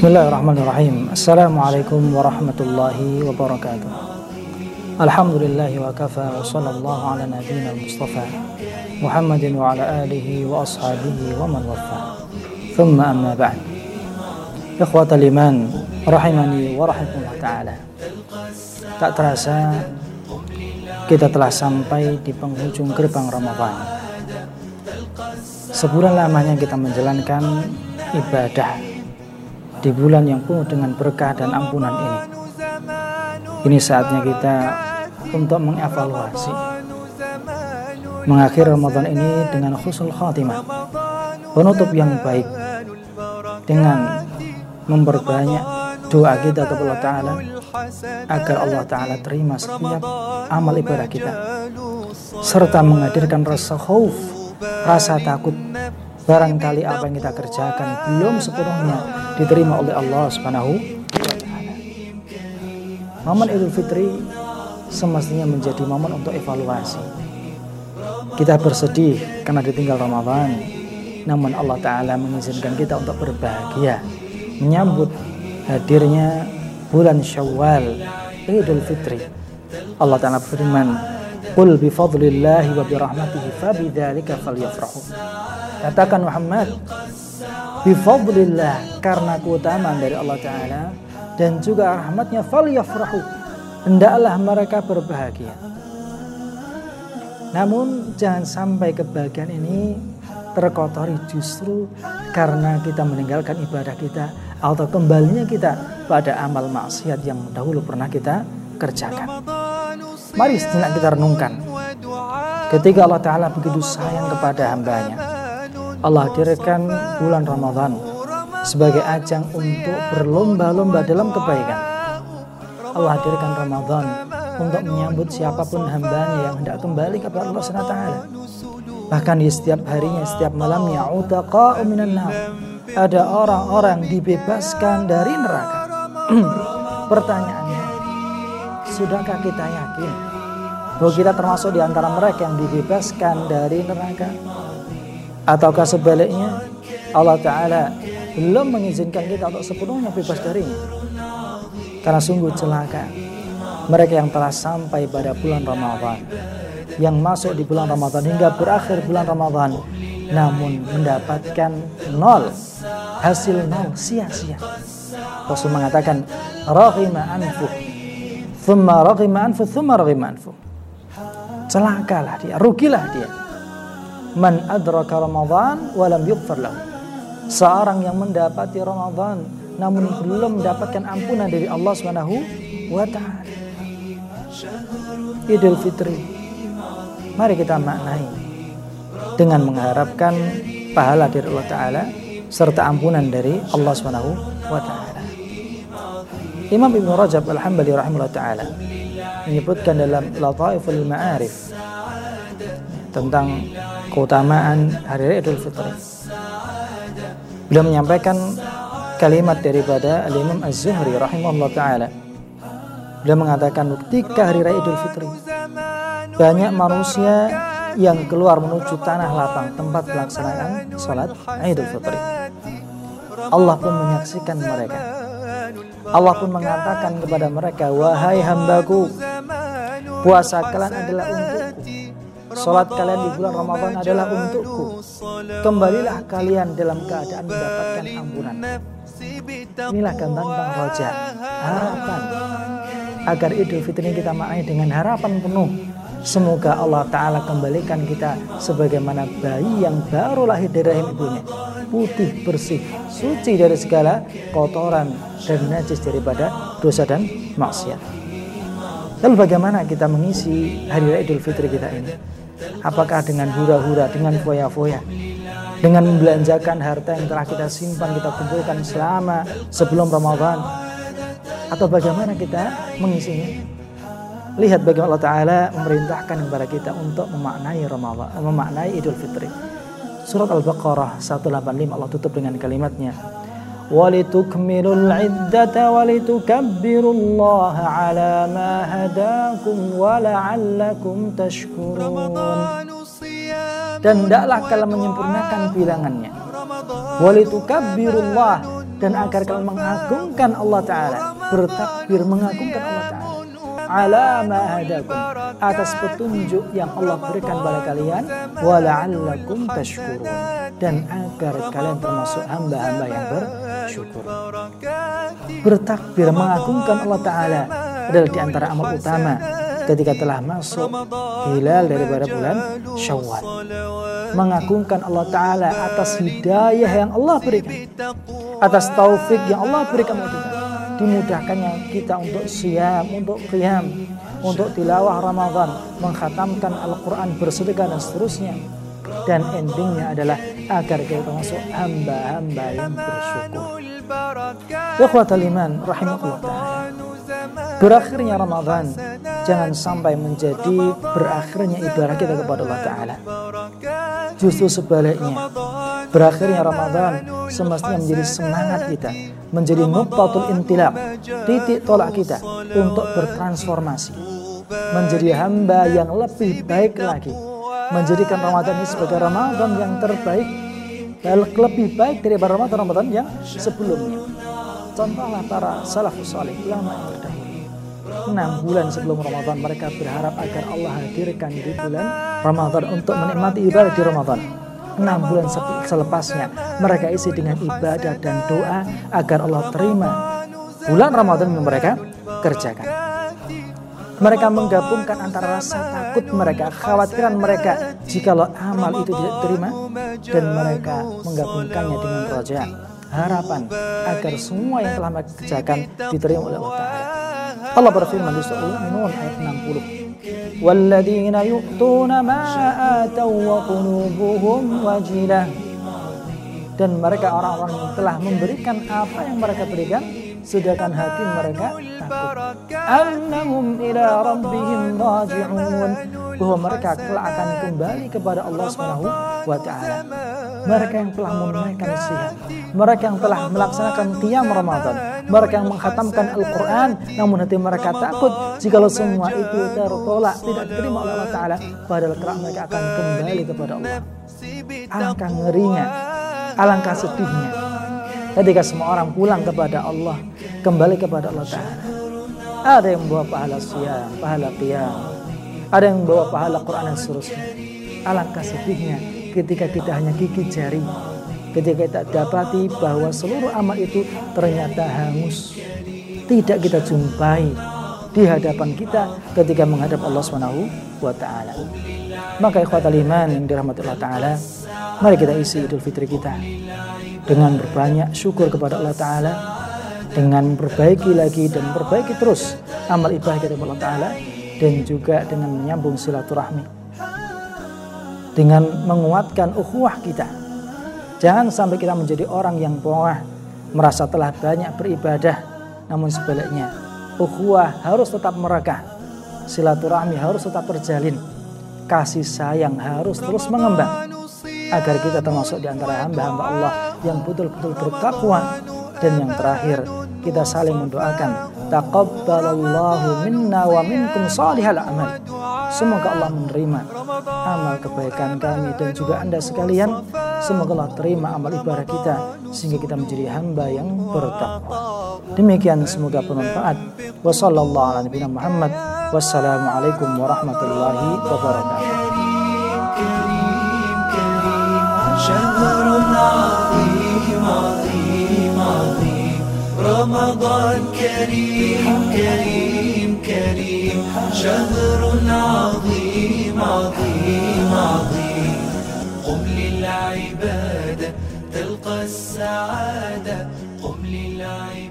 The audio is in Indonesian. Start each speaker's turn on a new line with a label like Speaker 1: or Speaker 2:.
Speaker 1: Bismillahirrahmanirrahim. Assalamualaikum warahmatullahi wabarakatuh. Alhamdulillah wa kafa wa sallallahu ala nabiyyina mustafa Muhammadin wa ala alihi wa ashabihi wa man wafa. Thumma amma ba'd. Ikhwatal iman, rahimani wa rahimakumullah taala. Tak terasa kita telah sampai di penghujung gerbang Ramadan. Sebulan lamanya kita menjalankan ibadah di bulan yang penuh dengan berkah dan ampunan ini. Ini saatnya kita untuk mengevaluasi mengakhiri Ramadan ini dengan khusul khatimah, penutup yang baik dengan memperbanyak doa kita kepada Allah Ta'ala agar Allah Ta'ala terima setiap amal ibadah kita serta menghadirkan rasa khauf, rasa takut barangkali apa yang kita kerjakan belum sepenuhnya diterima oleh Allah Subhanahu wa. Momen Idul Fitri semestinya menjadi momen untuk evaluasi. Kita bersedih karena ditinggal Ramadan, namun Allah taala mengizinkan kita untuk berbahagia menyambut hadirnya bulan Syawal Idul Fitri. Allah taala berfirman, "Qul bi fadlillahi wa bi rahmatihi fabidzalika falyafrahu." Katakan Muhammad, bifadlillah karena keutamaan dari Allah Ta'ala dan juga rahmatnya falyafrahu. Hendaklah mereka berbahagia. Namun jangan sampai kebahagiaan ini terkotori justru karena kita meninggalkan ibadah kita atau kembalinya kita pada amal maksiat yang dahulu pernah kita kerjakan mari sejenak kita renungkan ketika Allah Ta'ala begitu sayang kepada hambanya Allah hadirkan bulan Ramadan sebagai ajang untuk berlomba-lomba dalam kebaikan. Allah hadirkan Ramadan untuk menyambut siapa pun hambanya yang hendak kembali kepada Allah SWT. Bahkan di setiap harinya, setiap malamnya, utaqa'u minan Ada orang-orang dibebaskan dari neraka. Pertanyaannya, sudahkah kita yakin bahwa kita termasuk di antara mereka yang dibebaskan dari neraka? Ataukah sebaliknya Allah Ta'ala belum mengizinkan kita untuk sepenuhnya bebas darinya. Karena sungguh celaka mereka yang telah sampai pada bulan Ramadhan. Yang masuk di bulan Ramadhan hingga berakhir bulan Ramadhan. Namun mendapatkan nol. Hasil nol sia-sia. Rasul mengatakan Rahima anfu Thumma rahima anfu Thumma rahima anfu Celakalah dia, rugilah dia man adraka Ramadan walam yughfar lahu. Seorang yang mendapati Ramadan namun belum mendapatkan ampunan dari Allah Subhanahu wa taala. Idul Fitri. Mari kita maknai dengan mengharapkan pahala dari Allah taala serta ampunan dari Allah Subhanahu wa taala. Imam Ibn Rajab Al-Hambali rahimahullah taala menyebutkan dalam Lataiful Ma'arif tentang keutamaan hari raya Idul Fitri. Beliau menyampaikan kalimat daripada Al-Imam Az-Zuhri rahimahullah taala. Beliau mengatakan ketika hari raya Idul Fitri banyak manusia yang keluar menuju tanah lapang tempat pelaksanaan sholat Idul Fitri. Allah pun menyaksikan mereka. Allah pun mengatakan kepada mereka, Wahai hambaku, puasa kalian adalah untukku Salat kalian di bulan Ramadan adalah untukku. Kembalilah kalian dalam keadaan mendapatkan ampunan. Inilah tentang roja, harapan. Agar Idul Fitri kita maknai dengan harapan penuh. Semoga Allah Ta'ala kembalikan kita sebagaimana bayi yang baru lahir dari rahim ibunya. Putih, bersih, suci dari segala kotoran dan najis daripada dosa dan maksiat. Lalu bagaimana kita mengisi hari raya Idul Fitri kita ini? Apakah dengan hura-hura, dengan foya-foya, dengan membelanjakan harta yang telah kita simpan, kita kumpulkan selama sebelum Ramadan, atau bagaimana kita mengisinya? Lihat bagaimana Allah Ta'ala memerintahkan kepada kita untuk memaknai Ramadan, memaknai Idul Fitri. Surat Al-Baqarah 185 Allah tutup dengan kalimatnya. ولتكملوا العدة ولتكبروا الله على ما هداكم ولعلكم تشكرون dan hendaklah kalian menyempurnakan bilangannya walitukabbirullah dan agar kalian mengagungkan Allah Ta'ala bertakbir mengagungkan Allah Ta'ala ala ma hadakum atas petunjuk yang Allah berikan kepada kalian wala'allakum tashkurun dan agar kalian termasuk hamba-hamba yang bersyukur bertakbir mengagungkan Allah Ta'ala adalah di antara amal utama ketika telah masuk hilal daripada bulan Syawal. Mengagungkan Allah Ta'ala atas hidayah yang Allah berikan. Atas taufik yang Allah berikan kepada kita. Dimudahkannya kita untuk siam, untuk qiyam, untuk tilawah Ramadan, menghatamkan Al-Quran, bersedekah dan seterusnya. Dan endingnya adalah agar kita masuk hamba-hamba yang bersyukur. Ikhwatal iman. Berakhirnya Ramadan jangan sampai menjadi berakhirnya ibadah kita kepada Allah Ta'ala. Justru sebaliknya, berakhirnya Ramadan semestinya menjadi semangat kita, menjadi nuqtatul intilak, titik tolak kita untuk bertransformasi, menjadi hamba yang lebih baik lagi, menjadikan Ramadan ini sebagai Ramadan yang terbaik, lebih baik daripada Ramadan-Ramadan yang sebelumnya. Contohlah para salafus salih, yang terdahulu enam bulan sebelum Ramadan mereka berharap agar Allah hadirkan di bulan Ramadan untuk menikmati ibadah di Ramadan. Enam bulan selepasnya mereka isi dengan ibadah dan doa agar Allah terima bulan Ramadan yang mereka kerjakan. Mereka menggabungkan antara rasa takut mereka, khawatiran mereka jikalau amal itu tidak diterima dan mereka menggabungkannya dengan roja harapan agar semua yang telah mereka kerjakan diterima oleh Allah Ta'ala. Allah berfirman di surah Al-Mu'minun ayat 60. Yu'tuna ma atau wa qulubuhum wajilah. Dan mereka orang-orang yang telah memberikan apa yang mereka berikan sedangkan hati mereka takut. Bahwa mereka kelak akan kembali kepada Allah Subhanahu wa taala. Mereka yang telah menunaikan sihat, mereka yang telah melaksanakan qiyam Ramadan, mereka yang menghatamkan Al-Quran, namun hati mereka takut jika semua itu tertolak, tidak diterima oleh Allah Ta'ala, padahal kelak mereka akan kembali kepada Allah. Alangkah ngerinya, alangkah sedihnya, ketika semua orang pulang kepada Allah, kembali kepada Allah Ta'ala. Ada yang membawa pahala siam, pahala qiyam, ada yang membawa pahala Quran dan seterusnya. Alangkah sedihnya ketika kita hanya gigi jari ketika kita dapati bahwa seluruh amal itu ternyata hangus tidak kita jumpai di hadapan kita ketika menghadap Allah Subhanahu wa taala. Maka ikhwatal iman yang dirahmati Allah taala, mari kita isi Idul Fitri kita dengan berbanyak syukur kepada Allah taala, dengan perbaiki lagi dan perbaiki terus amal ibadah kita kepada Allah taala dan juga dengan menyambung silaturahmi. Dengan menguatkan ukhuwah kita. Jangan sampai kita menjadi orang yang pongah, merasa telah banyak beribadah, namun sebaliknya, ukhuwah harus tetap merekah, silaturahmi harus tetap terjalin, kasih sayang harus terus mengembang, agar kita termasuk di antara hamba-hamba Allah yang betul-betul bertakwa. Dan yang terakhir kita saling mendoakan taqabbalallahu minna wa minkum salihal amal semoga Allah menerima amal kebaikan kami dan juga anda sekalian. Semoga Allah terima amal ibadah kita sehingga kita menjadi hamba yang bertakwa. Demikian semoga bermanfaat. Wassalamualaikum warahmatullahi wabarakatuh رمضان كريم كريم كريم شهر عظيم عظيم عظيم. قم للعبادة تلقى السعادة. قم للعبادة.